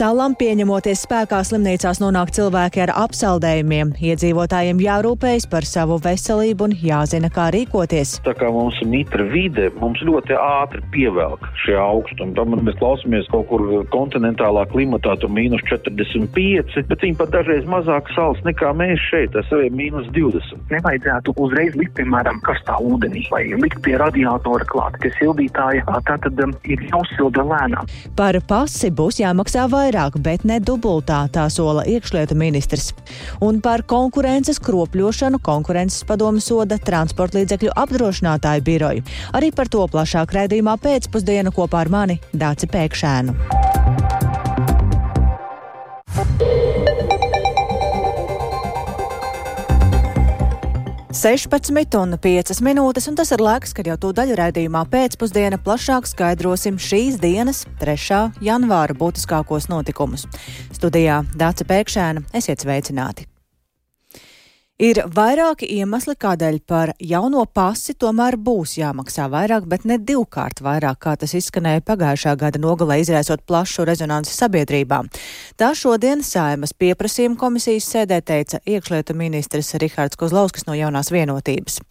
Salam pieņemoties spēkā slimnīcās nonāk cilvēki ar apsaldējumiem. Iedzīvotājiem jārūpējas par savu veselību un jāzina, kā rīkoties. Tā kā mums ir mitra vide, mums ļoti ātri pievelk šie augstumi. Tad mēs klausāmies kaut kur kontinentālā klimatā, tur mīnus 45, bet viņi pat dažreiz mazāk sals nekā mēs šeit, tas ir mīnus 20. Nevajadzētu uzreiz likt, piemēram, karstā ūdenī vai likt pie radiatora klāt, ka sildītāja tā tad um, ir jāuzsilda lēnām. Par pasi būs jāmaksā vairāk, bet ne dubultā, tā sola iekšlietu ministrs. Un par konkurences kropļošanu konkurences padomu soda transporta līdzekļu apdrošinātāju biroju. Arī par to plašāk raidījumā pēcpusdienu kopā ar mani Dāci Pēkšēnu. 16 un 5 minūtes, un tas ir laiks, kad jau to daļu raidījumā pēcpusdiena plašāk skaidrosim šīs dienas, 3. janvāra būtiskākos notikumus. Studijā Dāca Pēkšēna, esiet sveicināti! Ir vairāki iemesli, kādēļ par jauno pasi tomēr būs jāmaksā vairāk, bet ne divkārt vairāk, kā tas izskanēja pagājušā gada nogalē, izraisot plašu rezonanci sabiedrībā. Tā šodien Saimas pieprasījuma komisijas sēdē teica iekšlietu ministrs Rihards Kozlauskas no jaunās vienotības.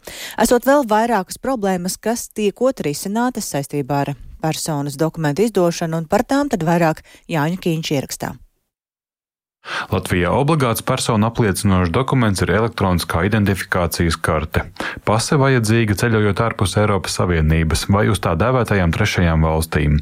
Esot vēl vairākas problēmas, kas tiekot risinātas saistībā ar personas dokumentu izdošanu, un par tām tad vairāk Jāņa Kīņš ierakstā. Latvijā obligāts personu apliecinošs dokuments ir elektroniskā identifikācijas karte. Pase vajadzīga ceļojot ārpus Eiropas Savienības vai uz tā dēvētajām trešajām valstīm.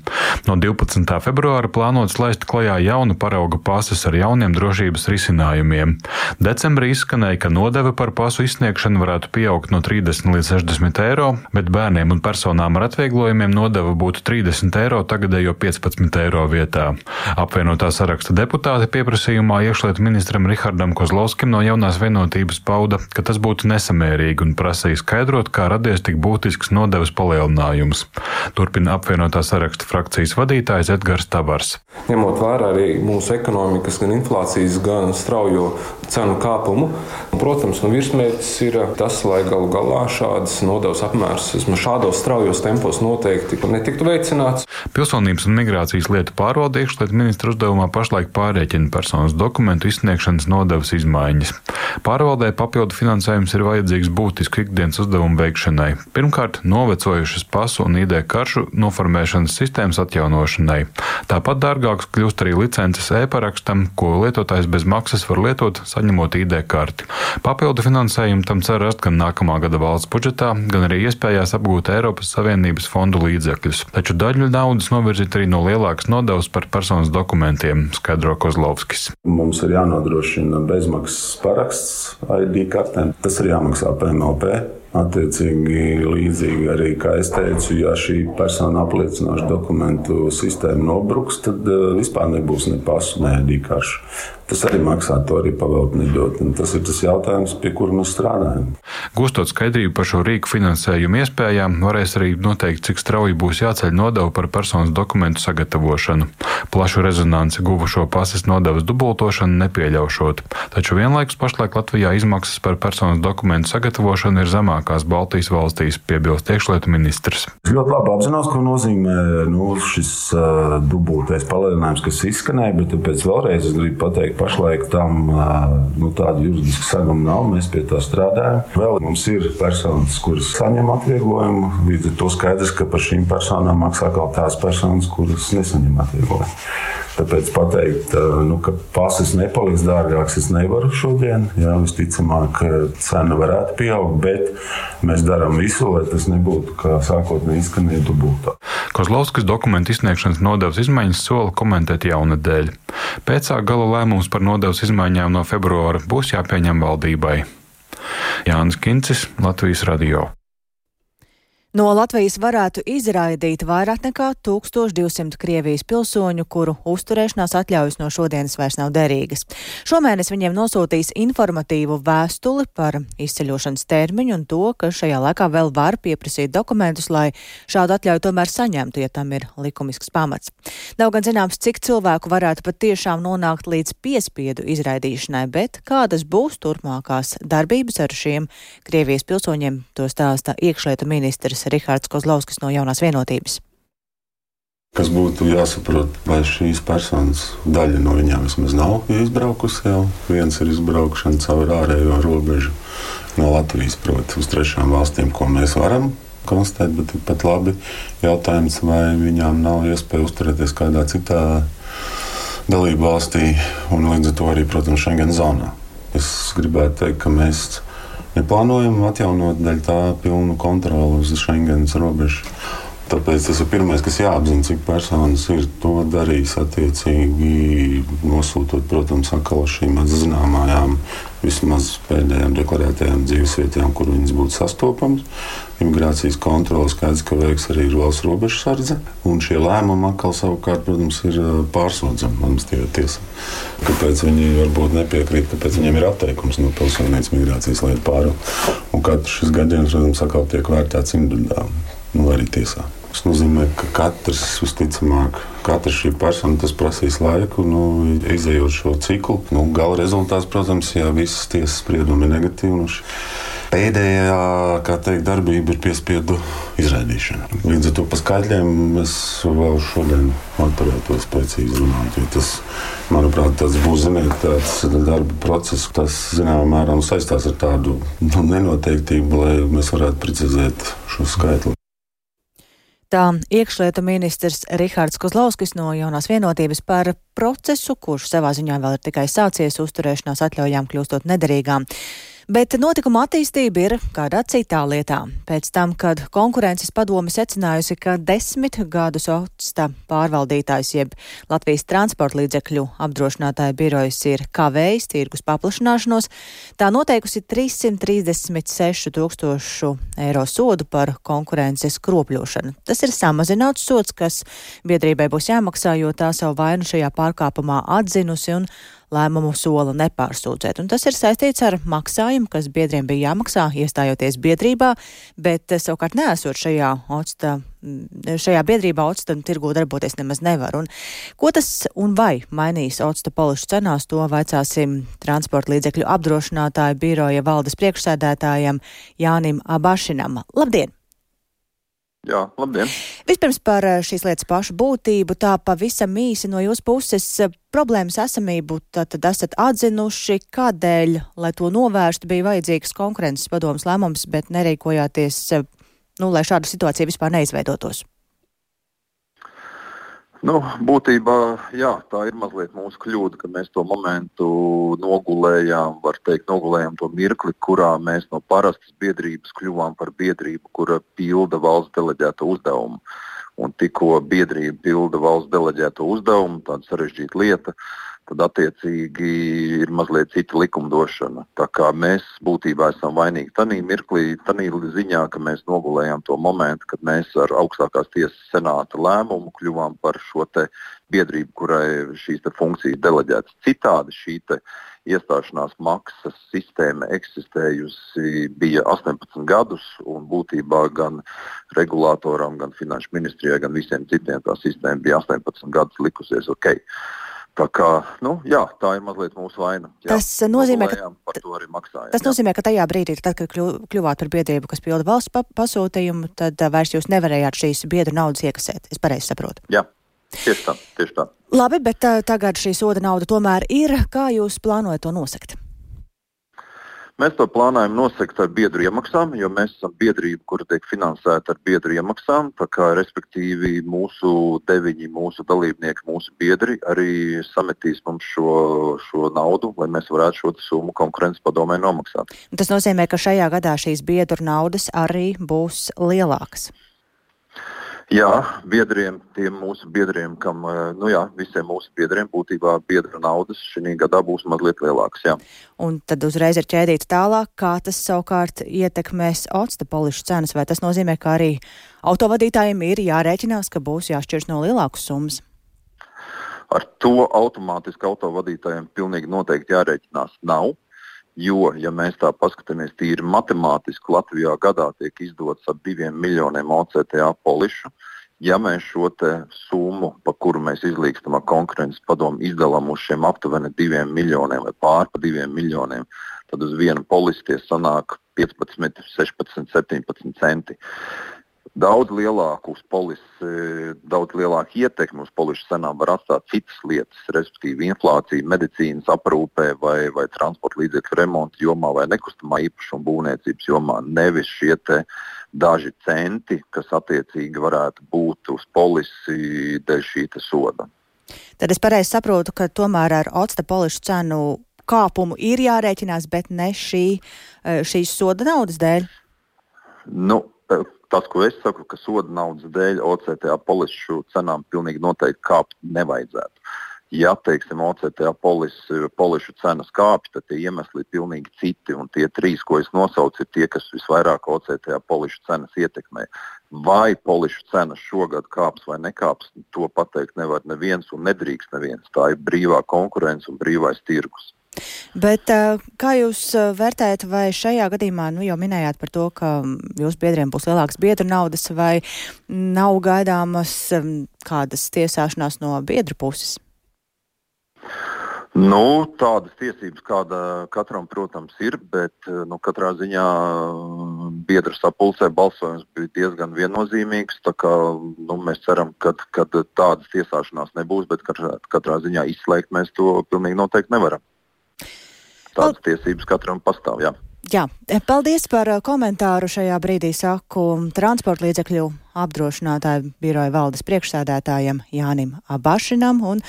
No 12. februāra plānots laist klajā jaunu parauga pases ar jauniem drošības risinājumiem. Decembrī izskanēja, ka nodeve par pasu izsniegšanu varētu pieaugt no 30 līdz 60 eiro, bet bērniem un personām ar atvieglojumiem nodeva būtu 30 eiro tagadējo 15 eiro vietā. Apvienotā saraksta deputāti pieprasījumā iekšlietu ministram Rihardam Kozlovskim no jaunās vienotības pauda, ka tas būtu nesamērīgi un prasīja skaidrot, kā radies tik būtisks nodevas palielinājums. Turpina apvienotā saraksta frakcijas vadītājs Edgars Tavars. Ņemot vērā arī mūsu ekonomikas, gan inflācijas, gan straujo cenu kāpumu, protams, nu virsmērķis ir tas, lai galu galā šādas nodevas apmērs vismaz šādos straujos tempos noteikti netiktu veicināts. Pilsonības un migrācijas lietu pārvalde iekšlietu ministra uzdevumā pašlaik pārreķina personas dokumentu izsniegšanas nodevas izmaiņas. Pārvaldē papildu finansējums ir vajadzīgs būtisku ikdienas uzdevumu veikšanai. Pirmkārt, novecojušas pasu un ID karšu noformēšanas sistēmas atjaunošanai. Tāpat dārgāks kļūst arī licences e-parakstam, ko lietotājs bez maksas var lietot, saņemot ID karti. Papildu finansējumu tam cer rast gan nākamā gada valsts budžetā, gan arī iespējās apgūt Eiropas Savienības fondu līdzekļus. Taču daļu naudas novirzīt arī no lielākas nodevas par personas dokumentiem, skaidro Kozlovskis. Mums ir jānodrošina bezmaksas paraksts ID kartēm. Tas ir jāmaksā PMLP. Attiecīgi, līdzīgi arī, kā es teicu, ja šī persona apliecinoša dokumentu sistēma nobruks, tad uh, vispār nebūs ne pasu, ne dīkāršu. Tas arī maksā, to arī pavēlt nedot. Un tas ir tas jautājums, pie kura mēs strādājam. Gūstot skaidrību par šo rīku finansējumu iespējām, varēs arī noteikt, cik strauji būs jāceļ nodeva par personas dokumentu sagatavošanu. Plašu rezonanci guvušo pases nodevas dubultošanu nepieļaušot, taču vienlaikus pašlaik Latvijā izmaksas par personas dokumentu sagatavošanu ir jaunākās Baltijas valstīs, piebilst iekšlietu ministrs. Es ļoti labi apzinos, ko nozīmē nu, šis uh, dubultais palielinājums, kas izskanēja, bet tāpēc vēlreiz es gribu pateikt, pašlaik tam nu, tādu juridisku segumu nav. Mēs pie tā strādājam. Vēl mums ir personas, kuras saņem atvieglojumu. Līdz ar to skaidrs, ka par šīm personām maksā kaut tās personas, kuras nesaņem atvieglojumu. Tāpēc pateikt, nu, ka pasis nepaliks dārgāks, es nevaru šodien. Jā, visticamāk, cena varētu pieaugt, bet mēs darām visu, lai tas nebūtu kā sākotnēji izskanēja dubultā. Kozlovskis dokumentu izsniegšanas nodevas izmaiņas sola komentēt jaunadēļ. Pēcāk gala lēmums par nodevas izmaiņām no februāra būs jāpieņem valdībai. Jānis Kincis, Latvijas Radio. No Latvijas varētu izraidīt vairāk nekā 1200 Krievijas pilsoņu, kuru uzturēšanās atļaujas no šodienas vairs nav derīgas. Šomēnes viņiem nosūtīs informatīvu vēstuli par izceļošanas termiņu un to, ka šajā laikā vēl var pieprasīt dokumentus, lai šādu atļauju tomēr saņemtu, ja tam ir likumisks pamats. Nav gan zināms, cik cilvēku varētu patiešām nonākt līdz piespiedu izraidīšanai, bet kādas būs turpmākās darbības ar šiem Krievijas pilsoņiem, to stāsta iekšlietu ministrs Rihards Kozlovskis no jaunās vienotības. Kas būtu jāsaprot, vai šīs personas daļa no viņām vismaz nav izbraukusi jau. Viens ir izbraukšana caur ārējo robežu no Latvijas, proti, uz trešām valstīm, ko mēs varam konstatēt, bet tikpat labi jautājums, vai viņām nav iespēja uzturēties kādā citā dalību valstī un līdz ar to arī, protams, Schengen zonā. Es gribētu teikt, ka mēs neplānojam atjaunot daļu tā pilnu kontroli uz Schengenas robežu. Tāpēc tas ir pirmais, kas jāapzinās, cik personas ir to darījis. Attiecīgi, nosūtot, protams, atkal šīm atzināmajām, vismaz pēdējām deklarētajām dzīvesvietām, kur viņas būtu sastopamas. Imigrācijas kontrole skaidrs, ka veiks arī valsts robežsardze. Un šie lēmumi atkal savukārt, protams, ir pārsūdzami administratīvā tiesā. Kāpēc viņi varbūt nepiekrīt, kāpēc viņiem ir atteikums no pilsonības migrācijas lietu. Un katrs šis gadījums, protams, atkal tiek vērtēts individuāli, nu, arī tiesā. Tas nozīmē, ka katrs, visticamāk, katra šī persona prasīs laiku, nu, izējot šo ciklu. Nu, gala rezultāts, protams, ja visas tiesas spriedumi ir negatīvi. Nu, Pēdējā teikt, darbība ir piespiedu izraidīšana. Līdz ar to par skaitļiem es vēl šodien atturētos precīzi runāt. Tas, manuprāt, tas būs ziniet, tāds darba process, kas zināmā mērā nu, saistās ar tādu nu, nenoteiktību, lai mēs varētu precizēt šo skaitli. Tā iekšlietu ministrs Rihards Kozlovskis no jaunās vienotības par procesu, kurš savā ziņā vēl ir tikai sācies uzturēšanās atļaujām kļūstot nederīgām. Bet notikuma attīstība ir kādā citā lietā. Pēc tam, kad konkurences padome secinājusi, ka desmit gadus OCTA pārvaldītājs jeb Latvijas transporta līdzekļu apdrošinātāja birojas ir kavējis tirgus paplašināšanos, tā noteikusi 336 tūkstošu eiro sodu par konkurences kropļošanu. Tas ir samazināts sods, kas biedrībai būs jāmaksā, jo tā savu vainu šajā pārkāpumā atzinusi un lēmumu sola nepārsūdzēt. Un tas ir saistīts ar maksājumu, kas biedriem bija jāmaksā, iestājoties biedrībā, bet eh, savukārt nesot šajā octa. Mm, šajā biedrībā octa tirgu darboties nemaz nevar. Un ko tas un vai mainīs octa polišu cenās, to vaicāsim transporta līdzekļu apdrošinātāju biroja valdes priekšsēdētājam Jānim Abašinam. Labdien! Jā, labdien! Vispirms par eh, šīs lietas pašu būtību, tā pavisam īsi no jūsu puses eh, problēmas esamību tad esat atzinuši, kādēļ, lai to novērstu, bija vajadzīgs konkurences padomas lēmums, bet nerīkojāties, eh, nu, lai šāda situācija vispār neizveidotos. Nu, būtībā jā, tā ir mazliet mūsu kļūda, ka mēs to momentu nogulējām, var teikt, nogulējām to mirkli, kurā mēs no parastas biedrības kļuvām par biedrību, kura pilda valsts deleģēto uzdevumu. Un tikko biedrība pilda valsts deleģēto uzdevumu, tāda sarežģīta lieta, uh, tad attiecīgi ir mazliet cita likumdošana. Tā kā mēs būtībā esam vainīgi tajā mirklī, tajā ziņā, ka mēs nogulējām to momentu, kad mēs ar augstākās tiesas senāta lēmumu kļuvām par šo biedrību, kurai šīs funkcijas deleģētas. Citādi šī iestāšanās maksas sistēma eksistējusi bija 18 gadus, un būtībā gan regulātoram, gan finanšu ministrijai, gan visiem citiem tā sistēma bija 18 gadus likusies ok. Tā, kā, nu, jā, tā ir mazliet mūsu vaina. Jā, tas nozīmē, ka, tas nozīmē, ka tajā brīdī, tad, kad kļuvāt par biedrību, kas pilda valsts pa pasūtījumu, tad vairs jūs nevarējāt šīs biedru naudas iekasēt. Es pareizi saprotu. Jā. Tieši tā, tieši tā. Labi, bet tagad šī soda nauda tomēr ir. Kā jūs plānojat to nosakt? Mēs to plānojam nosegt ar biedru iemaksām, jo mēs esam biedrība, kura tiek finansēta ar biedru iemaksām. Kā, respektīvi, mūsu deviņi, mūsu dalībnieki, mūsu biedri arī sametīs mums šo, šo naudu, lai mēs varētu šo summu konkurences padomē nomaksāt. Tas nozīmē, ka šajā gadā šīs biedru naudas arī būs lielākas. Jā, biedriem, tiem mūsu biedriem, kam, eh, nu jā, visiem mūsu biedriem būtībā biedra naudas šī gadā būs mazliet lielākas. Jā. Un tad uzreiz ir ķēdīts tālāk, kā tas savukārt ietekmēs octa polišu cenas, vai tas nozīmē, ka arī autovadītājiem ir jārēķinās, ka būs jāšķirs no lielākas summas? Ar to automātiski autovadītājiem pilnīgi noteikti jārēķinās nav. Jo, ja mēs tā paskatāmies tīri matemātiski, Latvijā gadā tiek izdots ap diviem miljoniem OCTA polišu. Ja mēs šo summu, pa kuru mēs izlīgstam ar konkurences padomu, izdalām uz šiem aptuveni diviem miljoniem vai pār pa diviem miljoniem, tad uz vienu polisi tie sanāk 15, 16, 17 centi. Daudz lielāku uz polisi, daudz lielāku ietekmi uz polišu cenām var atstāt citas lietas, respektīvi inflācija medicīnas aprūpē vai, vai transporta līdzekļu remonta jomā vai nekustamā īpašuma būvniecības jomā, nevis šie daži centi, kas attiecīgi varētu būt uz polisi dēļ šī soda. Tad es pareizi saprotu, ka tomēr ar octa polišu cenu kāpumu ir jārēķinās, bet ne šī, eh, šīs soda naudas dēļ. Nu, tas, ko es saku, ka soda naudas dēļ OCTA polišu cenām pilnīgi noteikti kāpt nevajadzētu ja teiksim, OCTA polis, polišu cenas kāpj, tad tie iemesli ir pilnīgi citi. Un tie trīs, ko es nosaucu, ir tie, kas visvairāk OCTA polišu cenas ietekmē. Vai polišu cenas šogad kāps vai nekāps, to pateikt nevar neviens un nedrīkst neviens. Tā ir brīvā konkurence un brīvais tirgus. Bet kā jūs vērtējat, vai šajā gadījumā, nu jau minējāt par to, ka jūsu biedriem būs lielāks biedru naudas, vai nav gaidāmas kādas tiesāšanās no biedru puses? Nu, tādas tiesības kāda katram, protams, ir, bet nu, katrā ziņā biedru sapulcē balsojums bija diezgan viennozīmīgs. Kā, nu, mēs ceram, ka tādas tiesāšanās nebūs, bet katrā, katrā ziņā izslēgt mēs to pilnīgi noteikti nevaram. Tādas tiesības katram pastāv. Jā. Jā, paldies par uh, komentāru šajā brīdī saku transporta līdzekļu apdrošinātāju biroja valdes priekšsēdētājam Jānim Abašinam un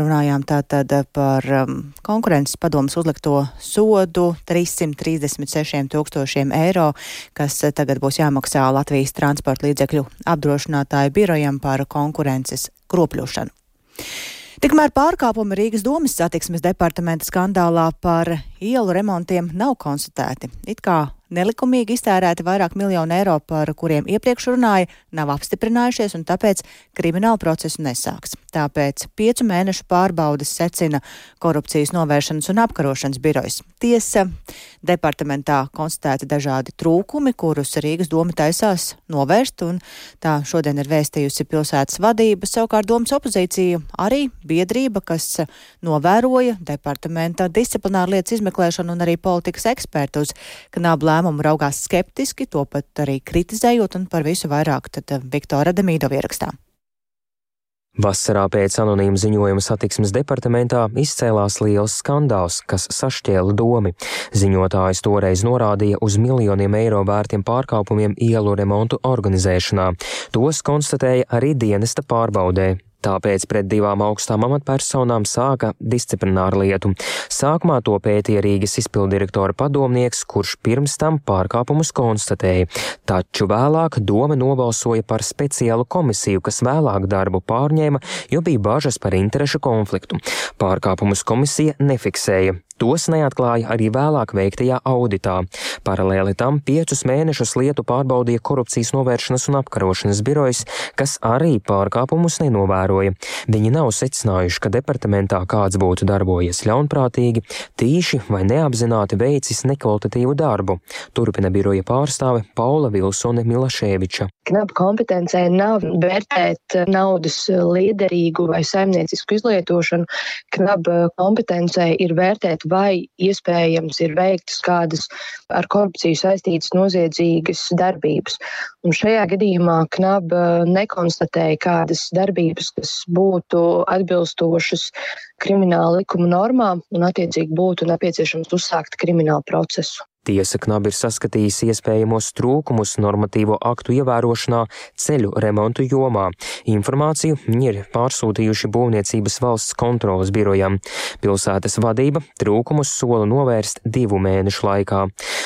runājām tātad par um, konkurences padomus uzlikto sodu 336 tūkstošiem eiro, kas tagad būs jāmaksā Latvijas transporta līdzekļu apdrošinātāju birojam par konkurences kropļošanu. Tikmēr pārkāpumi Rīgas domas satiksmes departamenta skandālā par ielu remontiem nav konstatēti. It kā nelikumīgi iztērēti vairāk miljonu eiro, par kuriem iepriekš runāja, nav apstiprinājušies un tāpēc kriminālu procesu nesāks. Tāpēc piecu mēnešu pārbaudas secina korupcijas novēršanas un apkarošanas birojas. Tiesa, departamentā konstatēti dažādi trūkumi, kurus Rīgas doma taisās novērst, un tā šodien ir vēstījusi pilsētas vadība. Savukārt domas opozīcija arī biedrība, kas novēroja departamenta disciplināru lietas izmeklēšanu un arī politikas ekspertu uz knābu lēmumu raugās skeptiski, to pat arī kritizējot un par visu vairāk tad Viktora Demīdova ierakstā. Vasarā pēc anonīma ziņojuma satiksmes departamentā izcēlās liels skandāls, kas sašķēla domi. Ziņotājs toreiz norādīja uz miljoniem eiro vērtiem pārkāpumiem ielu remontu organizēšanā. Tos konstatēja arī dienesta pārbaudē. Tāpēc pret divām augstām amatpersonām sāka disciplināru lietu. Sākumā to pētīja Rīgas izpildirektora padomnieks, kurš pirms tam pārkāpumus konstatēja, taču vēlāk doma nobalsoja par speciālu komisiju, kas vēlāk darbu pārņēma, jo bija bažas par interešu konfliktu. Pārkāpumus komisija nefiksēja. Tos neatklāja arī vēlāk veiktajā auditā. Paralēli tam piecus mēnešus lietu pārbaudīja korupcijas novēršanas un apkarošanas birojas, kas arī pārkāpumus nenovēroja. Viņi nav secinājuši, ka departamentā kāds būtu darbojies ļaunprātīgi, tīši vai neapzināti veicis nekvalitatīvu darbu, turpina biroja pārstāve Paula Vilsone Milaševiča. Knapa kompetencē nav vērtēt naudas liederīgu vai saimniecisku izlietošanu. Knapa kompetencē ir vērtēt vai iespējams ir veiktas kādas ar korupciju saistītas noziedzīgas darbības. Un šajā gadījumā KNAB nekonstatēja kādas darbības, kas būtu atbilstošas krimināla likuma normām un attiecīgi būtu nepieciešams uzsākt kriminālu procesu. Tiesa Knab ir saskatījis iespējamos trūkumus normatīvo aktu ievērošanā ceļu remontu jomā. Informāciju viņi ir pārsūtījuši Būvniecības valsts kontrolas birojam. Pilsētas vadība trūkumus sola novērst divu mēnešu laikā.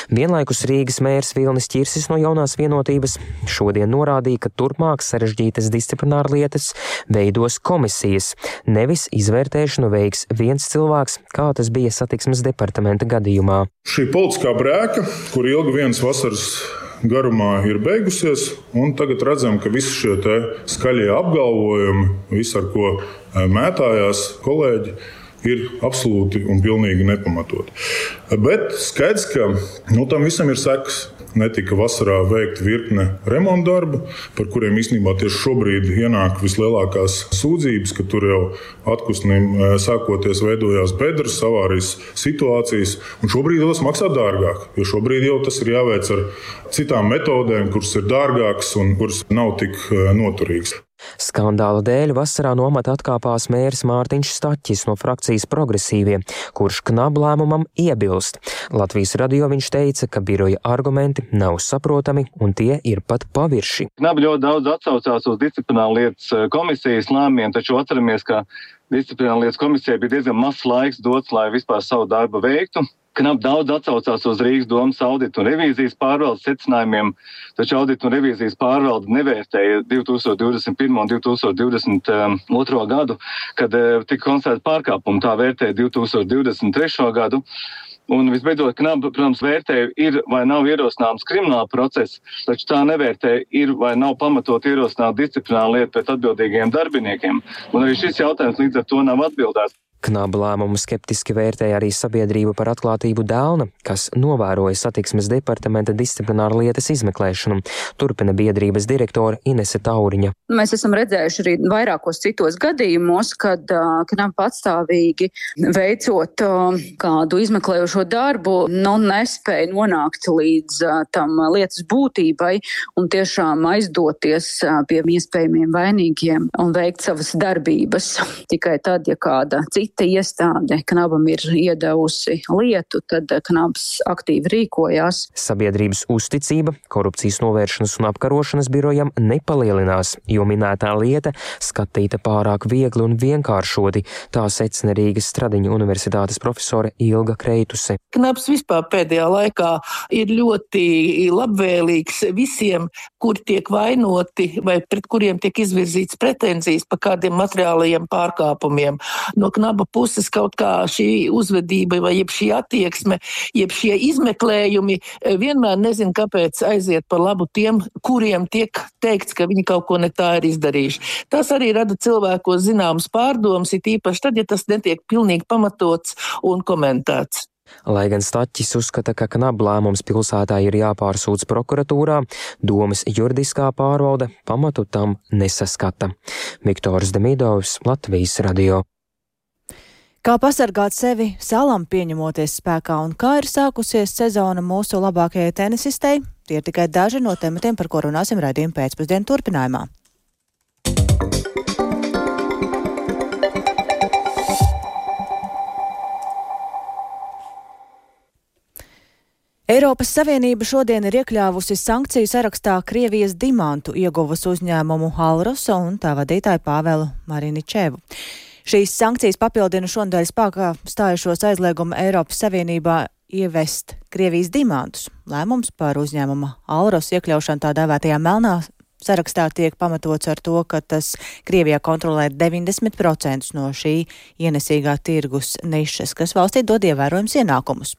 Vienlaikus Rīgas mērs Vilnis Čirsis no jaunās vienotības šodien norādīja, ka turpmāk sarežģītas disciplināra lietas veidos komisijas, nevis izvērtēšanu veiks viens cilvēks, kā tas bija satiksmes departamenta gadījumā. Šī politiskā brēka, kur ilgi viens vasaras garumā ir beigusies, tagad redzam, ka visi šie skaļie apgalvojumi, viss ar ko mētājās kolēģi, ir absolūti un pilnīgi nepamatoti. Bet skaidrs, ka nu, tam visam ir sekas netika vasarā veikta virkne remonta darbu, par kuriem īstenībā tieši šobrīd ienāk vislielākās sūdzības, ka tur jau atpūsnim e, sākoties veidojās bedres, avārijas situācijas. Un šobrīd tas maksā dārgāk, jo šobrīd jau tas ir jāveic ar citām metodēm, kuras ir dārgākas un kuras nav tik e, noturīgas. Skandāla dēļ vasarā nomata atkāpās mērs Mārtiņš Staķis no frakcijas progresīvie, kurš knabu lēmumam iebilst. Latvijas radio viņš teica, ka biroja argumenti nav saprotami un tie ir pat pavirši. Knabi ļoti daudz atsaucās uz disciplināru lietas eh, komisijas lēmumiem, taču atceramies, ka disciplināru lietas komisijai bija diezgan mazs laiks dots, lai vispār savu darbu veiktu. Knap daudz atsaucās uz Rīgas domas auditu un revīzijas pārvaldes secinājumiem, taču auditu un revīzijas pārvalde nevērtēja 2021. un 2022. gadu, kad eh, tika konstatēta pārkāpuma. Tā vērtēja 2023. gadu. Un visbeidzot, knaba, protams, vērtē, ir vai nav ierosināms krimināla process, taču tā nevērtē, ir vai nav pamatot ierosināt disciplināru lietu pret atbildīgiem darbiniekiem. Un arī šis jautājums līdz ar to nav atbildēts. Knaba lēmumu skeptiski vērtēja arī sabiedrība par atklātību Dēlna, kas novēroja satiksmes departamenta disciplināru lietas izmeklēšanu. Turpina biedrības direktore Inese Tauriņa. Mēs esam redzējuši arī vairākos citos gadījumos, kad Knaba patstāvīgi veicot kādu izmeklējošo darbu, nu, nespēja nonākt līdz tam lietas būtībai un tiešām aizdoties pie iespējamiem vainīgiem un veikt savas darbības. Tikai tad, ja kāda cita cita iestāde knabam ir iedevusi lietu, tad knabs aktīvi rīkojās. Sabiedrības uzticība korupcijas novēršanas un apkarošanas birojam nepalielinās, jo minētā lieta skatīta pārāk viegli un vienkāršoti, tā secina Rīgas Stradiņa universitātes profesore Ilga Kreituse. Knabs vispār pēdējā laikā ir ļoti labvēlīgs visiem, kuri tiek vainoti vai pret kuriem tiek izvirzīts pretenzijas par kādiem materiālajiem pārkāpumiem. No knaba darba puses kaut kā šī uzvedība vai šī attieksme, jeb šie izmeklējumi eh, vienmēr nezinu, kāpēc aiziet par labu tiem, kuriem tiek teikts, ka viņi kaut ko ne tā ir izdarījuši. Tas arī rada cilvēkos zināmas pārdomas, it īpaši tad, ja tas netiek pilnīgi pamatots un komentēts. Lai gan Staķis uzskata, ka knaba lēmums pilsētā ir jāpārsūdz prokuratūrā, domas juridiskā pārvalde pamatu tam nesaskata. Viktors Demidovs, Latvijas radio. Kā pasargāt sevi salam pieņemoties spēkā un kā ir sākusies sezona mūsu labākajai tenisistei, tie ir tikai daži no tematiem, par ko runāsim raidījuma pēcpusdienu turpinājumā. Eiropas Savienība šodien ir iekļāvusi sankciju sarakstā Krievijas dimantu ieguvas uzņēmumu Halrosa un tā vadītāju Pāvelu Mariničevu. Šīs sankcijas papildina šonadēļ spēkā stājušos aizliegumu Eiropas Savienībā ievest Krievijas dimantus. Lēmums par uzņēmuma Alros iekļaušanu tā dēvētajā melnā sarakstā tiek pamatots ar to, ka tas Krievijā kontrolē 90% no šī ienesīgā tirgus nišas, kas valstī dod ievērojams ienākumus.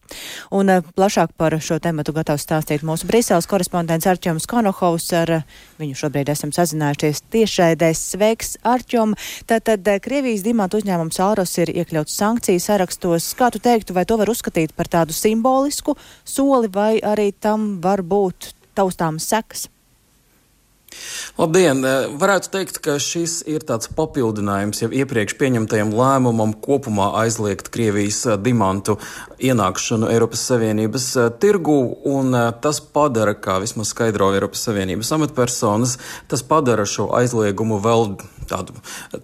Un eh, plašāk par šo tematu gatavs stāstīt mūsu Briseles korespondents Arķoms Konohovs. Ar eh, viņu šobrīd esam sazinājušies tiešraidēs. Sveiks, Arķom! Tātad eh, Krievijas dimanta uzņēmums Alros ir iekļauts sankciju sarakstos. Kā tu teiktu, vai to var uzskatīt par tādu simbolisku soli, vai arī tam var būt taustāmas sekas? Labdien! Eh, varētu teikt, ka šis ir tāds papildinājums jau iepriekš pieņemtajam lēmumam kopumā aizliegt Krievijas eh, dimantu ienākšanu Eiropas Savienības eh, tirgu, un tas padara, kā vismaz skaidro Eiropas Savienības amatpersonas, tas padara šo aizliegumu vēl tādu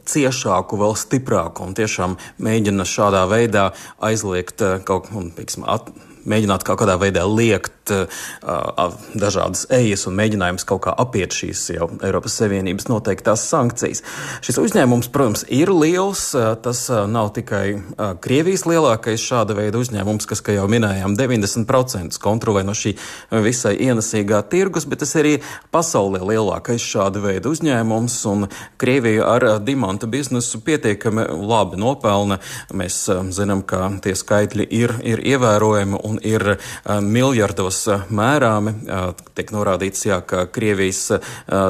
ciešāku, vēl stiprāku un tiešām mēģina šādā veidā aizliegt kaut ko, piemēram, mēģināt kaut kādā veidā liekt uh, dažādas ejas un mēģinājums kaut kā apiet šīs jau Eiropas Savienības noteiktās sankcijas. Šis uzņēmums, protams, ir liels. Tas nav tikai Krievijas lielākais šāda veida uzņēmums, kas, kā jau minējām, 90% kontrolē no šī visai ienesīgā tirgus, bet tas arī pasaulē lielākais šāda veida uzņēmums. Un Krievija ar dimanta biznesu pietiekami labi nopelna. Mēs zinām, ka tie skaitļi ir, ir ievērojami un ir miljardos mērāmi. Tiek norādīts, jā, ka Krievijas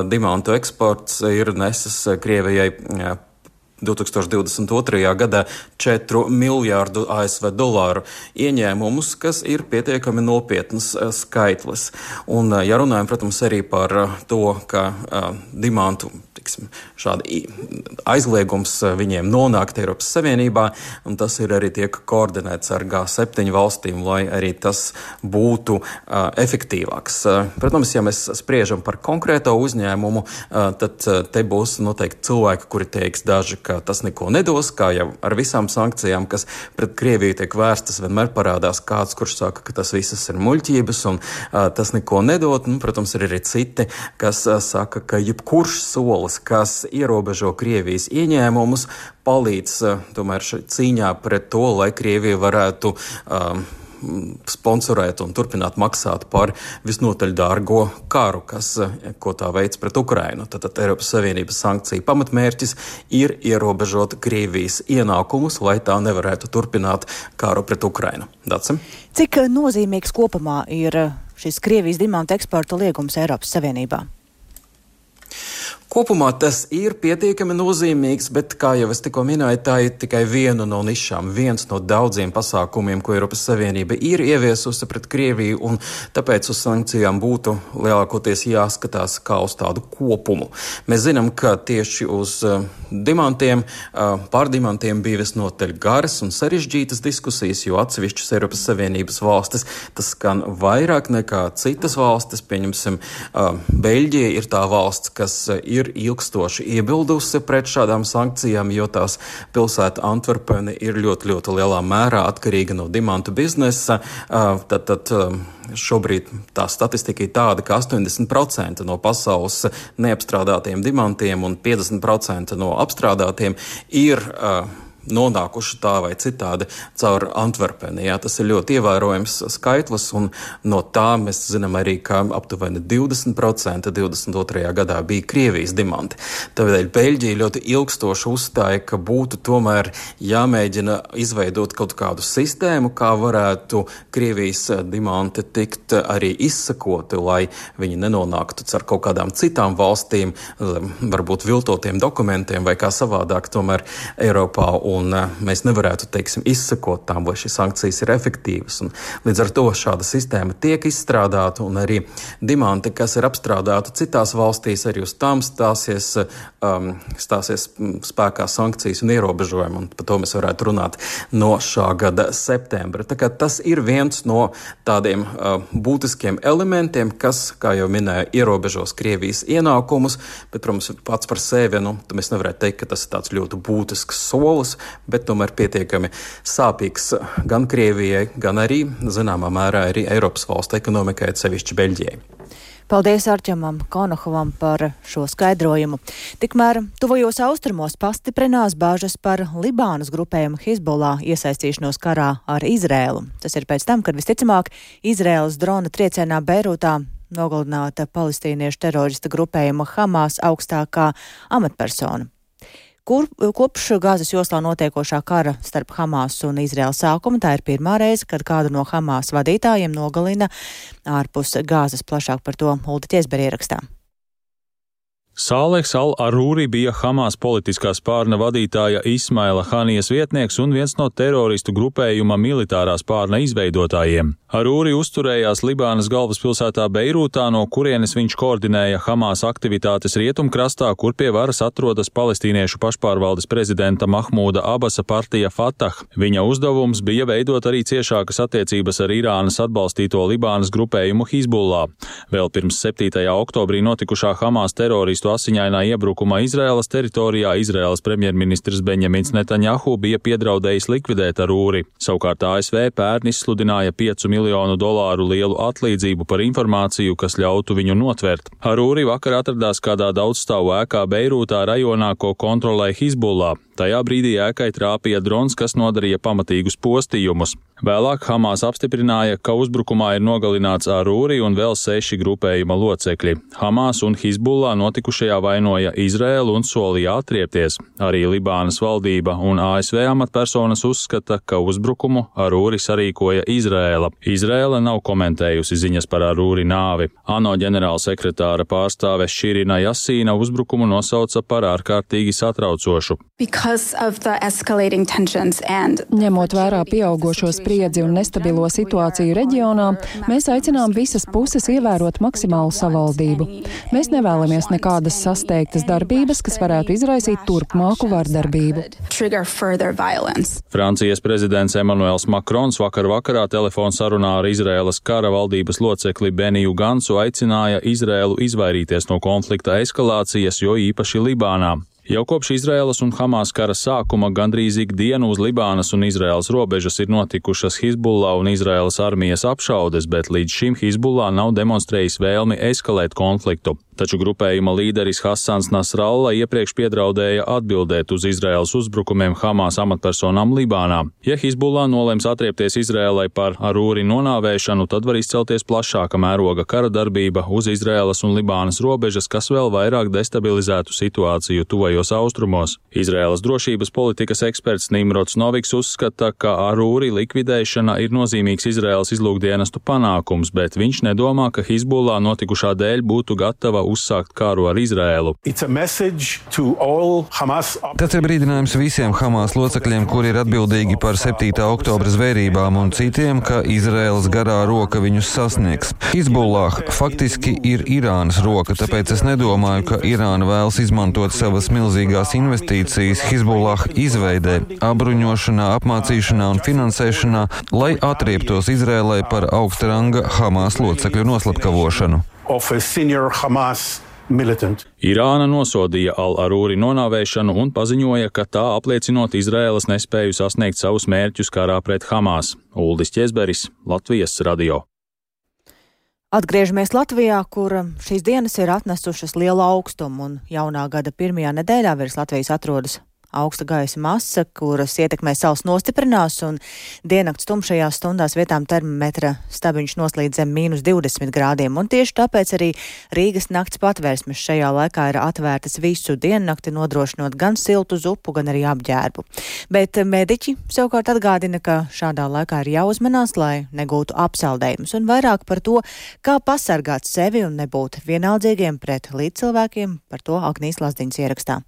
dimantu eksports ir nesis Krievijai 2022. gadā 4 miljārdu ASV dolāru ieņēmumus, kas ir pietiekami nopietns skaitlis. Un, ja runājam, protams, arī par to, ka uh, dimantu tiksim, šādi aizliegums viņiem nonākt Eiropas Savienībā, un tas ir arī tiek koordinēts ar G7 valstīm, lai arī tas būtu uh, efektīvāks. Uh, protams, ja mēs spriežam par konkrēto uzņēmumu, uh, tad uh, te būs noteikti cilvēki, kuri teiks daži, ka tas neko nedos, kā jau ar visām sankcijām, kas pret Krieviju tiek vērstas, vienmēr parādās kāds, kurš saka, ka tas visas ir muļķības un uh, tas neko nedod. Nu, protams, ir arī citi, kas uh, saka, ka jebkurš solis, kas ierobežo Krievijas ieņēmumus, palīdz uh, tomēr cīņā pret to, lai Krievija varētu um, sponsorēt un turpināt maksāt par visnotaļ dārgo karu, kas, eh, ko tā veids pret Ukrainu. Tad, tad Eiropas Savienības sankciju pamatmērķis ir ierobežot Krievijas ienākumus, lai tā nevarētu turpināt karu pret Ukrainu. Dacim? Cik nozīmīgs kopumā ir šis Krievijas dimanta eksporta liegums Eiropas Savienībā? Kopumā tas ir pietiekami nozīmīgs, bet, kā jau es tikko minēju, tā ir tikai viena no nišām, viens no daudziem pasākumiem, ko Eiropas Savienība ir ieviesusi pret Krieviju, un tāpēc uz sankcijām būtu lielākoties jāskatās kā uz tādu kopumu. Mēs zinām, ka tieši uz uh, dimantiem, uh, pār dimantiem bija visnotaļ garas un sarežģītas diskusijas, jo atsevišķas Eiropas Savienības valstis tas skan vairāk nekā citas valstis. Pieņemsim, uh, Beļģija ir tā valsts, kas ir ir ilgstoši iebildusi pret šādām sankcijām, jo tās pilsēta Antverpene ir ļoti, ļoti lielā mērā atkarīga no dimantu biznesa. Tad, tad šobrīd tā statistika ir tāda, ka 80% no pasaules neapstrādātiem dimantiem un 50% no apstrādātiem ir uh, nonākuši tā vai citādi caur Antverpeni. Jā, tas ir ļoti ievērojams skaitlis, un no tā mēs zinām arī, ka aptuveni 20% 22. gadā bija Krievijas dimanti. Tādēļ Beļģija ļoti ilgstoši uzstāja, ka būtu tomēr jāmēģina izveidot kaut kādu sistēmu, kā varētu Krievijas dimanti tikt arī izsakoti, lai viņi nenonāktu caur kaut kādām citām valstīm, varbūt viltotiem dokumentiem vai kā savādāk tomēr Eiropā. Un un mēs nevarētu teiksim, izsekot tām, vai šīs sankcijas ir efektīvas. Un līdz ar to šāda sistēma tiek izstrādāta, un arī dimanti, kas ir apstrādāti citās valstīs, arī uz tām stāsies, um, stāsies spēkā sankcijas un ierobežojumi. Un par to mēs varētu runāt no šā gada septembra. Tas ir viens no tādiem uh, būtiskiem elementiem, kas, kā jau minēju, ierobežos Krievijas ienākumus, bet, protams, pats par sevi nu, mēs nevarētu teikt, ka tas ir tāds ļoti būtisks solis bet tomēr pietiekami sāpīgs gan Krievijai, gan arī zināmā mērā arī Eiropas valstu ekonomikai, sevišķi Beļģijai. Paldies Arčamam Konohovam par šo skaidrojumu. Tikmēr tuvajos austrumos pastiprinās bāžas par Libānas grupējumu Hizbollah iesaistīšanos karā ar Izrēlu. Tas ir pēc tam, kad visticamāk Izrēlas drona triecienā Beirūtā nogalināta palestīniešu terorista grupējuma Hamas augstākā amatpersona. Kur, kopš Gāzes joslā notiekošā kara starp Hamas un Izraēlu sākuma tā ir pirmā reize, kad kādu no Hamas vadītājiem nogalina ārpus Gāzes plašāk par to Ulda Ķesberi ierakstā. Sāleks Al-Arūri bija Hamas politiskā spārna vadītāja Ismaila Hanijas vietnieks un viens no teroristu grupējuma militārā spārna izveidotājiem. Arūri uzturējās Libānas galvaspilsētā Beirūtā, no kurienes viņš koordinēja Hamas aktivitātes rietumkrastā, kur pie varas atrodas palestīniešu pašpārvaldes prezidenta Mahmūda Abasa partija Fatah. Viņa uzdevums bija veidot arī ciešākas attiecības ar Irānas atbalstīto Libānas grupējumu Hizbullah. Vēl pirms 7. oktobrī notikušā Hamas teroristu teroristu asiņainā iebrukumā Izraēlas teritorijā Izraēlas premjerministrs Benjamins Netanjahu bija piedraudējis likvidēt Arūri. Savukārt ASV pērn izsludināja 5 miljonu dolāru lielu atlīdzību par informāciju, kas ļautu viņu notvert. Arūri vakar atradās kādā daudzstāvu ēkā Beirūtā rajonā, ko kontrolē Hizbullah. Tajā brīdī ēkai trāpīja drons, kas nodarīja pamatīgus postījumus. Vēlāk Hamas apstiprināja, ka uzbrukumā ir nogalināts Arūri un vēl seši grupējuma locekļi. Hamas un Hizbullah notikušajā vainoja Izrēlu un solīja atriepties. Arī Libānas valdība un ASV amatpersonas uzskata, ka uzbrukumu Arūri sarīkoja Izrēla. Izrēla nav komentējusi ziņas par Arūri nāvi. ANO ģenerālsekretāra pārstāve Širina Jasīna uzbrukumu nosauca par ārkārtīgi satraucošu. Because Ņemot vērā pieaugošo spriedzi un nestabilo situāciju reģionā, mēs aicinām visas puses ievērot maksimālu savaldību. Mēs nevēlamies nekādas sasteigtas darbības, kas varētu izraisīt turpmāku vardarbību. Francijas prezidents Emmanuels Makrons vakar vakarā telefonu sarunā ar Izraēlas kara valdības locekli Beniju Gansu aicināja Izraēlu izvairīties no konflikta eskalācijas, jo īpaši Libānā. Jau kopš Izraēlas un Hamas kara sākuma gandrīz ikdienu uz Libānas un Izraēlas robežas ir notikušas Hizbullah un Izraēlas armijas apšaudes, bet līdz šim Hizbullah nav demonstrējis vēlmi eskalēt konfliktu. Taču grupējuma līderis Hassans Nasralla iepriekš piedraudēja atbildēt uz Izraēlas uzbrukumiem Hamas amatpersonām Libānā. Ja Hizbullah nolems atriepties Izraēlai par arūri nonāvēšanu, tad var izcelties plašāka mēroga kara darbība uz Izraēlas un Libānas robežas, kas vēl vairāk destabilizētu situāciju tuvajos austrumos. Izraēlas drošības politikas eksperts Nimrods Noviks uzskata, ka arūri likvidēšana ir nozīmīgs Izraēlas izlūkdienestu panākums, bet viņš nedomā, ka Hizbullah notikušā dēļ būtu gatava uzsākt kāru ar Izraēlu. Tas ir brīdinājums visiem Hamas locekļiem, kuri ir atbildīgi par 7. oktobra zvērībām un citiem, ka Izraēlas garā roka viņus sasniegs. Hizbullah faktiski ir Irānas roka, tāpēc es nedomāju, ka Irāna vēlas izmantot savas milzīgās investīcijas Hizbullah izveidē, apbruņošanā, apmācīšanā un finansēšanā, lai atrieptos Izrēlai par augsta ranga Hamas locekļu noslapkavošanu. Irāna nosodīja Al-Arūri nonāvēšanu un paziņoja, ka tā apliecinot Izraēlas nespēju sasniegt savus mērķus karā pret Hamas. Uldis Česberis, Latvijas radio. Atgriežamies Latvijā, kur šīs dienas ir atnesušas lielu augstumu, un jaunā gada pirmajā nedēļā virs Latvijas atrodas augsta gaisa masa, kuras ietekmē saules nostiprinās, un diennakts tumšajās stundās vietām termometra stabiņš noslīd zem mīnus 20 grādiem, un tieši tāpēc arī Rīgas nakts patvērsmes šajā laikā ir atvērtas visu diennakti, nodrošinot gan siltu zupu, gan arī apģērbu. Bet mediķi savukārt atgādina, ka šādā laikā ir jāuzmanās, lai negūtu apsaldējumus, un vairāk par to, kā pasargāt sevi un nebūt vienaldzīgiem pret līdzcilvēkiem, par to Agnijas Lazdiņas ierakstā.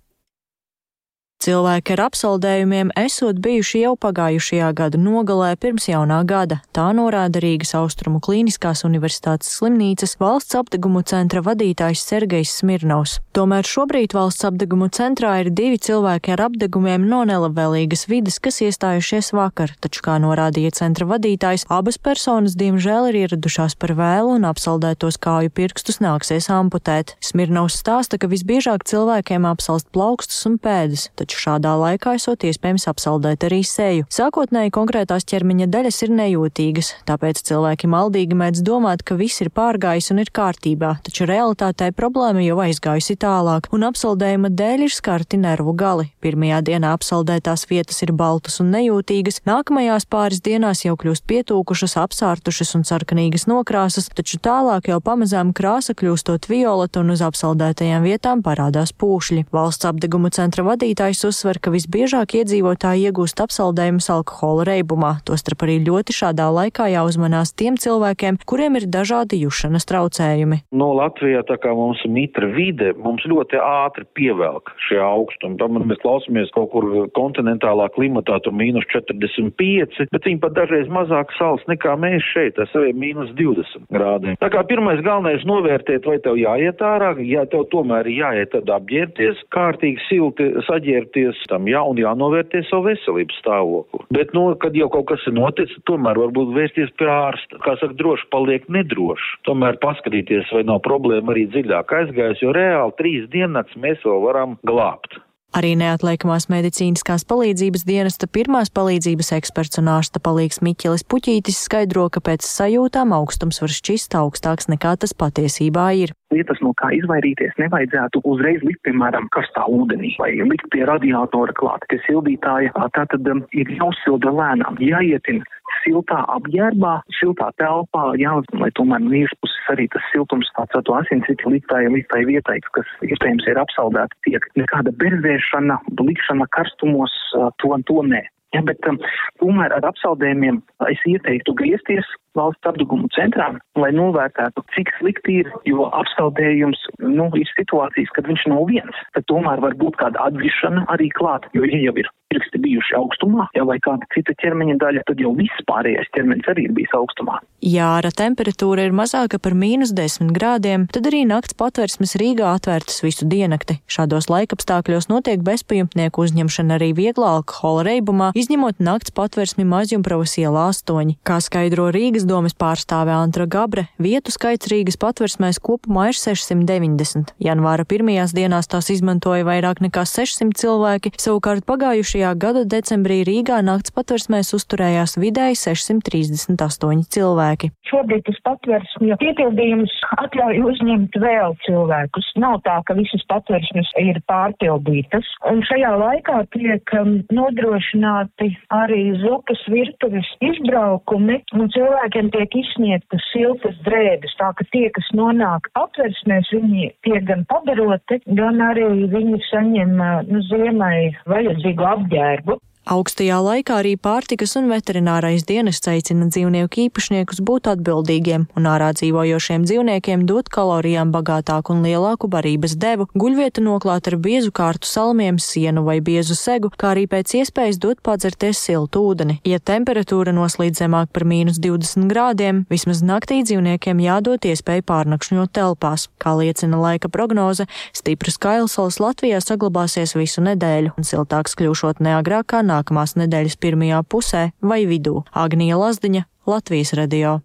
Cilvēki ar apsaldējumiem esot bijuši jau pagājušajā gada nogalē pirms jaunā gada, tā norāda Rīgas Austrumu Kliniskās Universitātes slimnīcas valsts apdegumu centra vadītājs Sergejs Smirnovs. Tomēr šobrīd valsts apdegumu centrā ir divi cilvēki ar apdegumiem no nelabvēlīgas vides, kas iestājušies vakar, taču, kā norādīja centra vadītājs, abas personas diemžēl ir ieradušās par vēlu un apsaldētos kāju pirkstus nāksies amputēt. Smirnovs stāsta, ka visbiežāk cilvēkiem apsalst plaukstus un pēdas taču šādā laikā esot iespējams apsaldēt arī seju. Sākotnēji konkrētās ķermeņa daļas ir nejūtīgas, tāpēc cilvēki maldīgi mēdz domāt, ka viss ir pārgājis un ir kārtībā, taču realitātē problēma jau aizgājusi tālāk, un apsaldējuma dēļ ir skarti nervu gali. Pirmajā dienā apsaldētās vietas ir baltas un nejūtīgas, nākamajās pāris dienās jau kļūst pietūkušas, apsārtušas un sarkanīgas nokrāsas, taču tālāk jau pamazām krāsa kļūstot violeta un uz apsaldētajām vietām parādās pūšļi. Valsts apdeguma centra vadītājs Ministrs uzsver, ka visbiežāk iedzīvotāji iegūst apsaldējumus alkohola reibumā, tostarp arī ļoti šādā laikā jāuzmanās tiem cilvēkiem, kuriem ir dažādi jušanas traucējumi. No Latvijā, tā kā mums ir mitra vide, mums ļoti ātri pievelk šie augstumi. Tomēr mēs klausāmies kaut kur kontinentālā klimatā, tur mīnus 45, bet viņi pat dažreiz mazāk sals nekā mēs šeit, ar saviem mīnus 20 grādiem. Tā kā pirmais galvenais novērtēt, vai tev jāiet ārā, ja tev tomēr jāiet tad apģērbties, kārtīgi silti saģērbt pievērties tam, jā, un jānovērtē savu veselības stāvokli. Bet, nu, kad jau kaut kas ir noticis, tomēr varbūt vērsties pie ārsta. Kā saka, droši paliek nedroši. Tomēr paskatīties, vai nav problēma arī dziļāk aizgājis, jo reāli trīs diennakts mēs vēl varam glābt. Arī neatliekamās medicīniskās palīdzības dienesta pirmās palīdzības eksperts un ārsta palīgs Miķelis Puķītis skaidro, ka pēc sajūtām augstums var šķist augstāks nekā tas patiesībā ir. Lietas, no kā izvairīties, nevajadzētu uzreiz likt, piemēram, karstā ūdenī vai likt pie radiatora klāt, pie sildītāja. Tā tad um, ir jāuzsilda lēnām, jāietina siltā apģērbā, siltā telpā, jā, lai tomēr no iekšpuses arī tas siltums tāds to asinsritu liktai, liktai vietai, kas iespējams ir apsaldēta tiek. Nekāda berzēšana, likšana karstumos, to to nē. Ja, bet um, tomēr ar apsaldējumiem es ieteiktu griezties valsts apdeguma centrā, lai novērtētu, cik slikti ir, jo apsaldējums, nu, ir situācijas, kad viņš nav viens, tad tomēr var būt kāda atgrišana arī klāt, jo, ja jau ir pirksti bijuši augstumā, ja vai kāda cita ķermeņa daļa, tad jau viss pārējais ķermenis arī ir bijis augstumā. Ja ārā temperatūra ir mazāka par mīnus 10 grādiem, tad arī nakts patversmes Rīgā atvērtas visu diennakti. Šādos laikapstākļos notiek bezpajumtnieku uzņemšana arī vieglā alkohola reibumā, izņemot nakts patversmi Mazjumpravas ielā 8. Kā skaidro Rīgas domas pārstāve Antra Gabre, vietu skaits Rīgas patversmēs kopumā ir 690. Janvāra pirmajās dienās tās izmantoja vairāk nekā 600 cilvēki, savukārt Pagājušajā gada decembrī Rīgā nakts patversmēs uzturējās vidēji 638 cilvēki. Šobrīd tas patversmju piepildījums atļauj uzņemt vēl cilvēkus. Nav tā, ka visas patversmes ir pārpildītas. Un šajā laikā tiek um, nodrošināti arī zupas virtuves izbraukumi, un cilvēkiem tiek izsniegtas siltas drēbes, tā ka tie, kas nonāk patversmēs, viņi tiek gan padaroti, gan arī viņi saņem nu, ziemai vajadzīgu apģērbu. Augstajā laikā arī pārtikas un veterinārais dienests aicina dzīvnieku īpašniekus būt atbildīgiem un ārā dzīvojošiem dzīvniekiem dot kalorijām bagātāku un lielāku barības devu, guļvietu noklāt ar biezu kārtu salmiem, sienu vai biezu segu, kā arī pēc iespējas dot padzerties siltu ūdeni. Ja temperatūra noslīd zemāk par mīnus 20 grādiem, vismaz naktī dzīvniekiem jādod iespēja pārnakšņot telpās. Kā liecina laika prognoze, stipras kailsals Latvijā saglabāsies visu nedēļu un siltāks kļūšot neagrākā nākamā nākamās nedēļas pirmajā pusē vai vidū. Agnija Lazdiņa, Latvijas radio.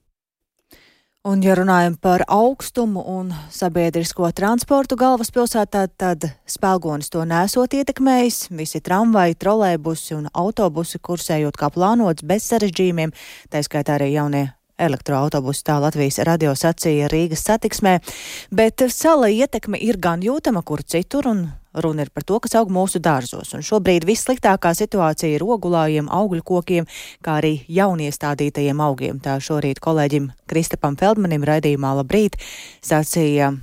Un, ja runājam par augstumu un sabiedrisko transportu galvaspilsētā, tad spēlgonis to nesot ietekmējis. Visi tramvaji, trolēbusi un autobusi kursējot kā plānots bez sarežģījumiem, tā skaitā arī jaunie elektroautobusu tā Latvijas radio sacīja Rīgas satiksmē, bet sala ietekme ir gan jūtama kur citur, un Runa ir par to, kas aug mūsu dārzos, un šobrīd vissliktākā situācija ir ogulājiem, augļu kokiem, kā arī jauniestādītajiem augiem. Tā šorīt kolēģim Kristapam Feldmanim raidījumā Labrīt sacīja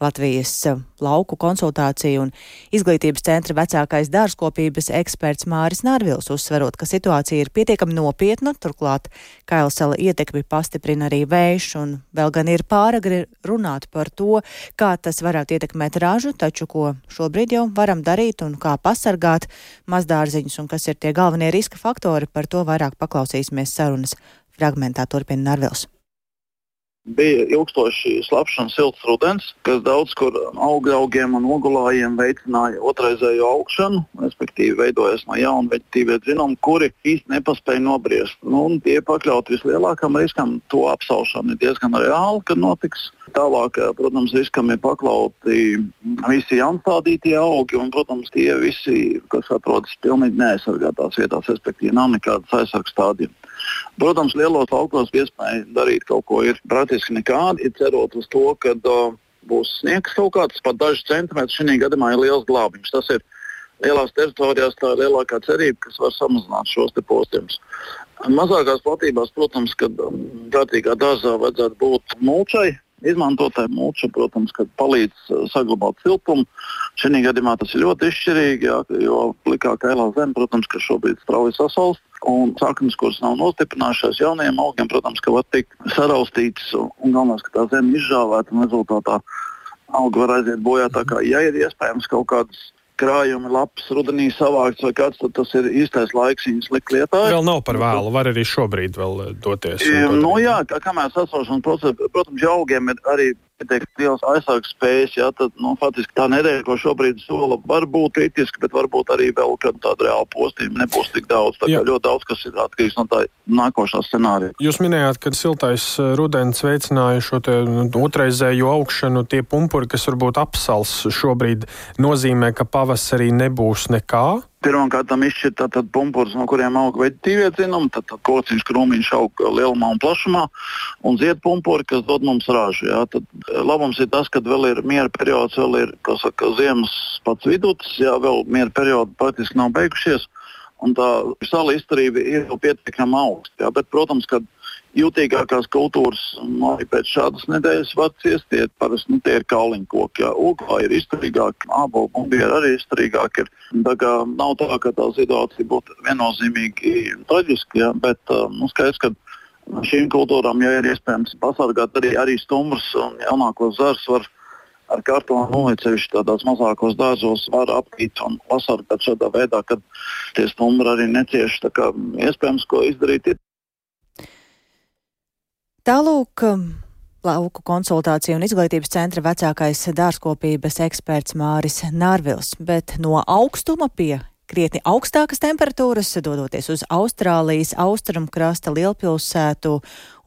Latvijas eh, lauku konsultāciju un izglītības centra vecākais dārzkopības eksperts Māris Nārvils uzsverot, ka situācija ir pietiekami nopietna, turklāt Kailsela ietekmi pastiprina arī vējš un vēl gan ir pāragri runāt par to, kā tas varētu ietekmēt ražu, taču ko šobrīd jau varam darīt un kā pasargāt mazdārziņus un kas ir tie galvenie riska faktori, par to vairāk paklausīsimies sarunas fragmentā turpina Nārvils. Bija ilgstoši slapjš un silts rudens, kas daudz kur augļaugiem un ogulājiem veicināja otrreizējo augšanu, respektīvi veidojas no jauna veģetīvie dzinumi, kuri īsti nepaspēja nobriest. Nu, tie pakļauti vislielākam riskam, to apsaušana ir diezgan reāla, kad notiks. Tālāk, protams, riskam ir pakļauti visi jaunstādītie augi, un, protams, tie visi, kas atrodas pilnīgi neaizsargātās vietās, respektīvi nav nekādas aizsardzības stādījuma. Protams, lielos laukos iespēja darīt kaut ko ir praktiski nekāda, ir cerot uz to, ka uh, būs sniegs kaut kāds, pat daži centimetri. Šī gadījumā ir liels glābiņš. Tas ir lielās teritorijās tā lielākā cerība, kas var samazināt šos postījumus. Mazākās platībās, protams, kad um, kārtīgā dārzā vajadzētu būt mulčai, izmantotai mulča, protams, palīdz uh, saglabāt siltumu. Šī gadījumā tas ir ļoti izšķirīgi, jā, jo plikā kailā zeme, protams, ka šobrīd strauji sasalst. Un saknes, kuras nav nostiprinājušās jauniem augiem, protams, ka var tikt saraustītas un galvenais, ka tā zeme izžāvēta un rezultātā auga var aiziet bojā. Tā kā ja ir iespējams kaut kādas krājumi, lapas rudenī savākts vai kāds, tad tas ir īstais laiks viņus likt lietā. Vēl nav par vēlu, var arī šobrīd vēl eh, doties. Nu, jā, kā, kamēr sasošanas procesā, protams, augiem ir arī pietiekami liels aizsardzības spējas, jā, tad nu, faktiski tā nedēļa, ko šobrīd sola, var būt kritiska, bet varbūt arī vēl kāda reāla postījuma nebūs tik daudz. Tā kā ļoti daudz kas ir atkarīgs no tā nākošā scenārija. Jūs minējāt, ka siltais eh, rudens veicināja šo nu, otrreizējo augšanu. Tie pumpuri, kas varbūt apsals šobrīd, nozīmē, ka pavasarī nebūs nekā. Pirmkārt, izšķirt tātad pumpurus, no kuriem aug veģetīvie dzinumi, tad, kociņš krūmiņš aug lielumā un plašumā, un ziedpumpuri, kas dod mums ražu. Jā. Tad eh, labums ir tas, ka vēl ir miera periods, vēl ir saka, ziemas pats vidus, jā, vēl miera periodi praktiski nav beigušies, un tā sala izturība ir jau pietiekami augsta. Protams, kad Jūtīgākās kultūras arī pēc šādas nedēļas var ciestiet. Parasti nu, tie ir kauliņkoki. Oglā ir izturīgāk, ābolu bumbieri arī izturīgāk. Ir. Tā kā nav tā, ka tā situācija būtu viennozīmīgi traģiska, ja, bet nu, skaidrs, ka šīm kultūrām, ja ir iespējams pasargāt arī, arī stumbrus un jaunākos var ar kartonu noliecevišķi tādās mazākos dārzos var apgūt un pasargāt šādā veidā, kad tie stumbri arī necieš. Iespējams, ko izdarīt ir. Tālūk. Lauku konsultāciju un izglītības centra vecākais dārzkopības eksperts Māris Nārvils, bet no augstuma pie krietni augstākas temperatūras, dodoties uz Austrālijas austrumkrasta lielpilsētu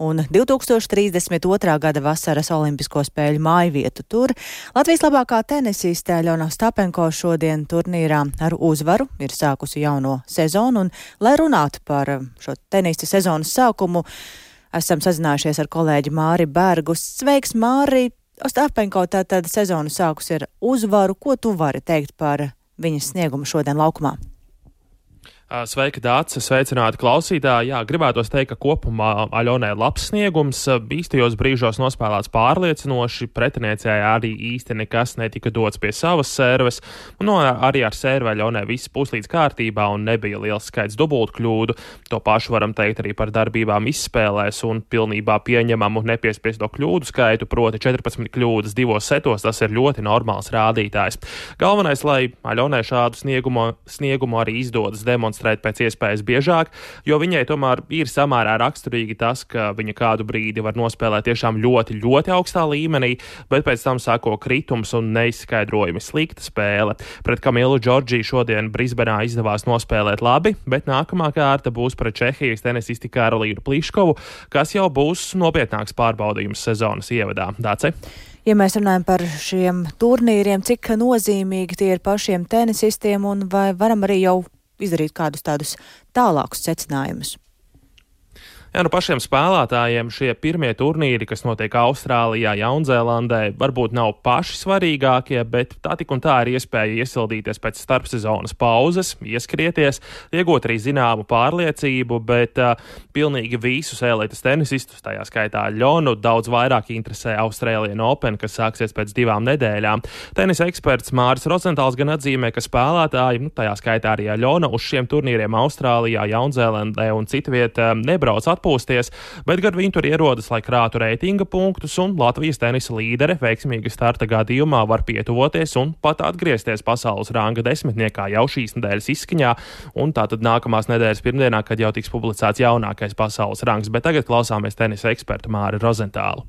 un 2032. gada vasaras Olimpisko spēļu māju vietu tur. Latvijas labākā tenisiste Ļona Stapenko šodien turnīrā ar uzvaru ir sākusi jauno sezonu, un, lai runātu par šo tenista sezonas sākumu, esam sazinājušies ar kolēģi Māri Bergu. Sveiks, Māri! Ostapenko tātad sezonu sākus ar uzvaru. Ko tu vari teikt par viņas sniegumu šodien laukumā? Sveika, Dārts! Sveicināti klausītāji! Jā, gribētos teikt, ka kopumā Aļonai labs sniegums, bīstajos brīžos nospēlēts pārliecinoši, pretiniecei arī īsti nekas netika dots pie savas serves, un no, arī ar servi Aļonai viss puslīdz kārtībā un nebija liels skaits dubultu kļūdu. To pašu varam teikt arī par darbībām izspēlēs un pilnībā pieņemamu nepiespiesto kļūdu skaitu, proti 14 kļūdas divos setos, tas ir ļoti normāls rādītājs. Galvenais, lai Aļonai šādu sniegumu, sniegumu arī izdodas demonstrēt demonstrēt pēc iespējas biežāk, jo viņai tomēr ir samērā raksturīgi tas, ka viņa kādu brīdi var nospēlēt tiešām ļoti, ļoti augstā līmenī, bet pēc tam sāko kritums un neizskaidrojami slikta spēle. Pret Kamilu Džordžiju šodien Brisbenā izdevās nospēlēt labi, bet nākamā kārta būs pret Čehijas tenisisti Karolīnu Pliškovu, kas jau būs nopietnāks pārbaudījums sezonas ievadā. Dāce? Ja mēs runājam par šiem turnīriem, cik nozīmīgi tie ir pašiem tenisistiem, un vai varam arī jau izdarīt kādus tādus tālākus secinājumus. Jā, nu pašiem spēlētājiem šie pirmie turnīri, kas notiek Austrālijā, Jaunzēlandē, varbūt nav paši svarīgākie, bet tā tik un tā ir iespēja iesildīties pēc starpsezonas pauzes, ieskrieties, iegūt arī zināmu pārliecību, bet uh, pilnīgi visus elites tenisistus, tajā skaitā Ļonu, daudz vairāk interesē Austrālijas Open, kas sāksies pēc divām nedēļām. Tenisa eksperts Māris Rozentāls gan atzīmē, ka spēlētāji, nu, tajā skaitā arī Ļona, uz šiem turnīriem Austrālijā, Jaunzēlandē un citvietā nebrauc atpakaļ atpūsties, bet gan viņi tur ierodas, lai krātu reitinga punktus, un Latvijas tenisa līdere veiksmīga starta gadījumā var pietuvoties un pat atgriezties pasaules ranga desmitniekā jau šīs nedēļas izskaņā, un tātad nākamās nedēļas pirmdienā, kad jau tiks publicēts jaunākais pasaules rangs, bet tagad klausāmies tenisa ekspertu Māri Rozentālu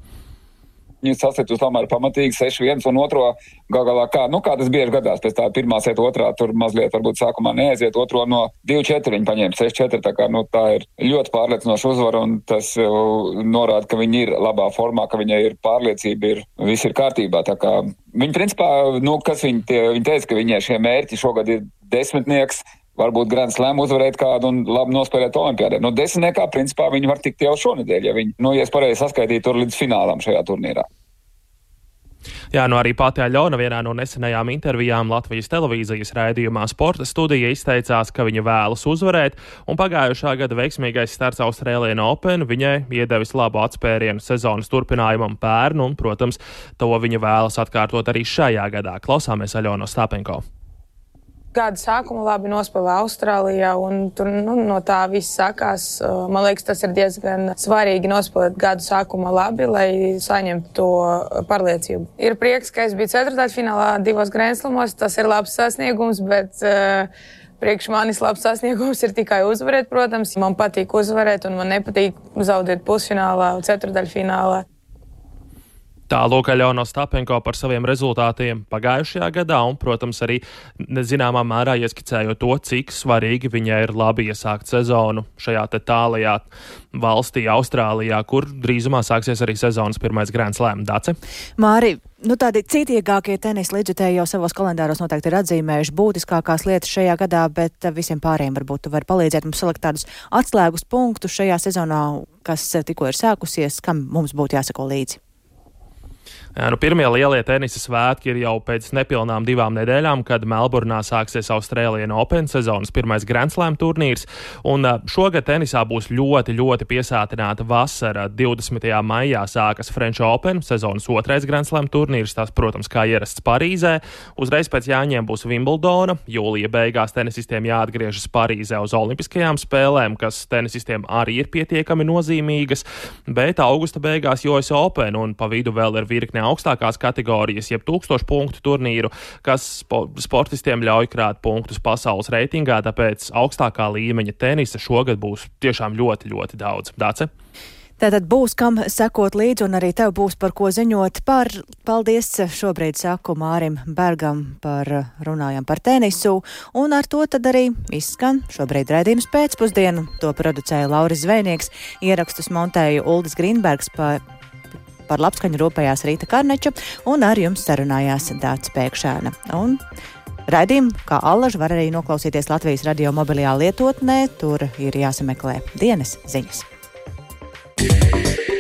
viņu sasietu tomēr pamatīgi 6-1 un otro galā, kā, nu, kā tas bieži gadās. Pēc tā pirmā sēta, otrā tur mazliet varbūt sākumā neaiziet, otro no 2-4 viņi paņēma 6-4. Tā kā, nu, tā ir ļoti pārliecinoša uzvara un tas norāda, ka viņi ir labā formā, ka viņai ir pārliecība, ir viss ir kārtībā. Tā kā viņi principā, nu, kas viņi, tie, viņi teica, ka viņai šie mērķi šogad ir desmitnieks varbūt Grand Slam uzvarēt kādu un labi nospēlēt olimpiādē. No desmitniekā, principā, viņi var tikt jau šonadēļ, ja viņi, nu, ja es pareizi saskaitīju tur līdz finālam šajā turnīrā. Jā, nu arī pati Aļona vienā no nesenajām intervijām Latvijas televīzijas raidījumā Sporta studija izteicās, ka viņa vēlas uzvarēt, un pagājušā gada veiksmīgais starts Austrālijā Open viņai iedevis labu atspērienu sezonas turpinājumam pērnu, un, protams, to viņa vēlas atkārtot arī šajā gadā. Klausāmies Aļono Stapenko gada sākumu labi nospēlēja Austrālijā, tur nu, no tā viss sākās. Man liekas, tas ir diezgan svarīgi nospēlēt gadu sākumā labi, lai saņemtu to pārliecību. Ir prieks, ka es biju ceturtdaļfinālā divos grēnslumos. Tas ir labs sasniegums, bet uh, priekš manis labs sasniegums ir tikai uzvarēt, protams. Man patīk uzvarēt, un man nepatīk zaudēt pusfinālā, ceturtdaļfinālā. Tālāk Aļona Stapenko par saviem rezultātiem pagājušajā gadā un, protams, arī zināmā mērā ieskicējot to, cik svarīgi viņai ir labi iesākt sezonu šajā tālajā valstī, Austrālijā, kur drīzumā sāksies arī sezonas pirmais Grand Slam. Dace? Māri, nu tādi citīgākie tenisa līdzjutēji jau savos kalendāros noteikti ir atzīmējuši būtiskākās lietas šajā gadā, bet visiem pārējiem varbūt tu vari palīdzēt mums salikt tādus atslēgus punktus šajā sezonā, kas tikko ir sākusies, kam mums būtu jāsako līdzi. Nu, pirmie lielie tenisa svētki ir jau pēc nepilnām divām nedēļām, kad Melburnā sāksies Austrālijas Open sezonas pirmais Grand Slam turnīrs. Un šogad tenisā būs ļoti, ļoti piesātināta vasara. 20. maijā sākas French Open sezonas otrais Grand Slam turnīrs. Tas, protams, kā ierasts Parīzē. Uzreiz pēc jāņem būs Wimbledona. Jūlija beigās tenisistiem jāatgriežas Parīzē uz Olimpiskajām spēlēm, kas tenisistiem arī ir pietiekami nozīmīgas. Bet augusta beigās US Open un pa vidu vēl ir virkne augstākās kategorijas, jeb tūkstošu punktu turnīru, kas spo sportistiem ļauj krāt punktus pasaules reitingā, tāpēc augstākā līmeņa tenisa šogad būs tiešām ļoti, ļoti daudz. Dace? Tātad būs kam sekot līdzi, un arī tev būs par ko ziņot. Par paldies šobrīd saku Mārim Bergam par runājam par tenisu, un ar to tad arī izskan šobrīd redzījums pēcpusdienu. To producēja Lauris Zvēnieks, ierakstus montēja Uldis Grīnbergs par Par labskaņu rūpējās Rīta Karneča un ar jums sarunājās Dāts Pēkšēna. Un Raidījumu, kā allaž, var arī noklausīties Latvijas radio mobilajā lietotnē. Tur ir jāsameklē dienas ziņas. Yeah.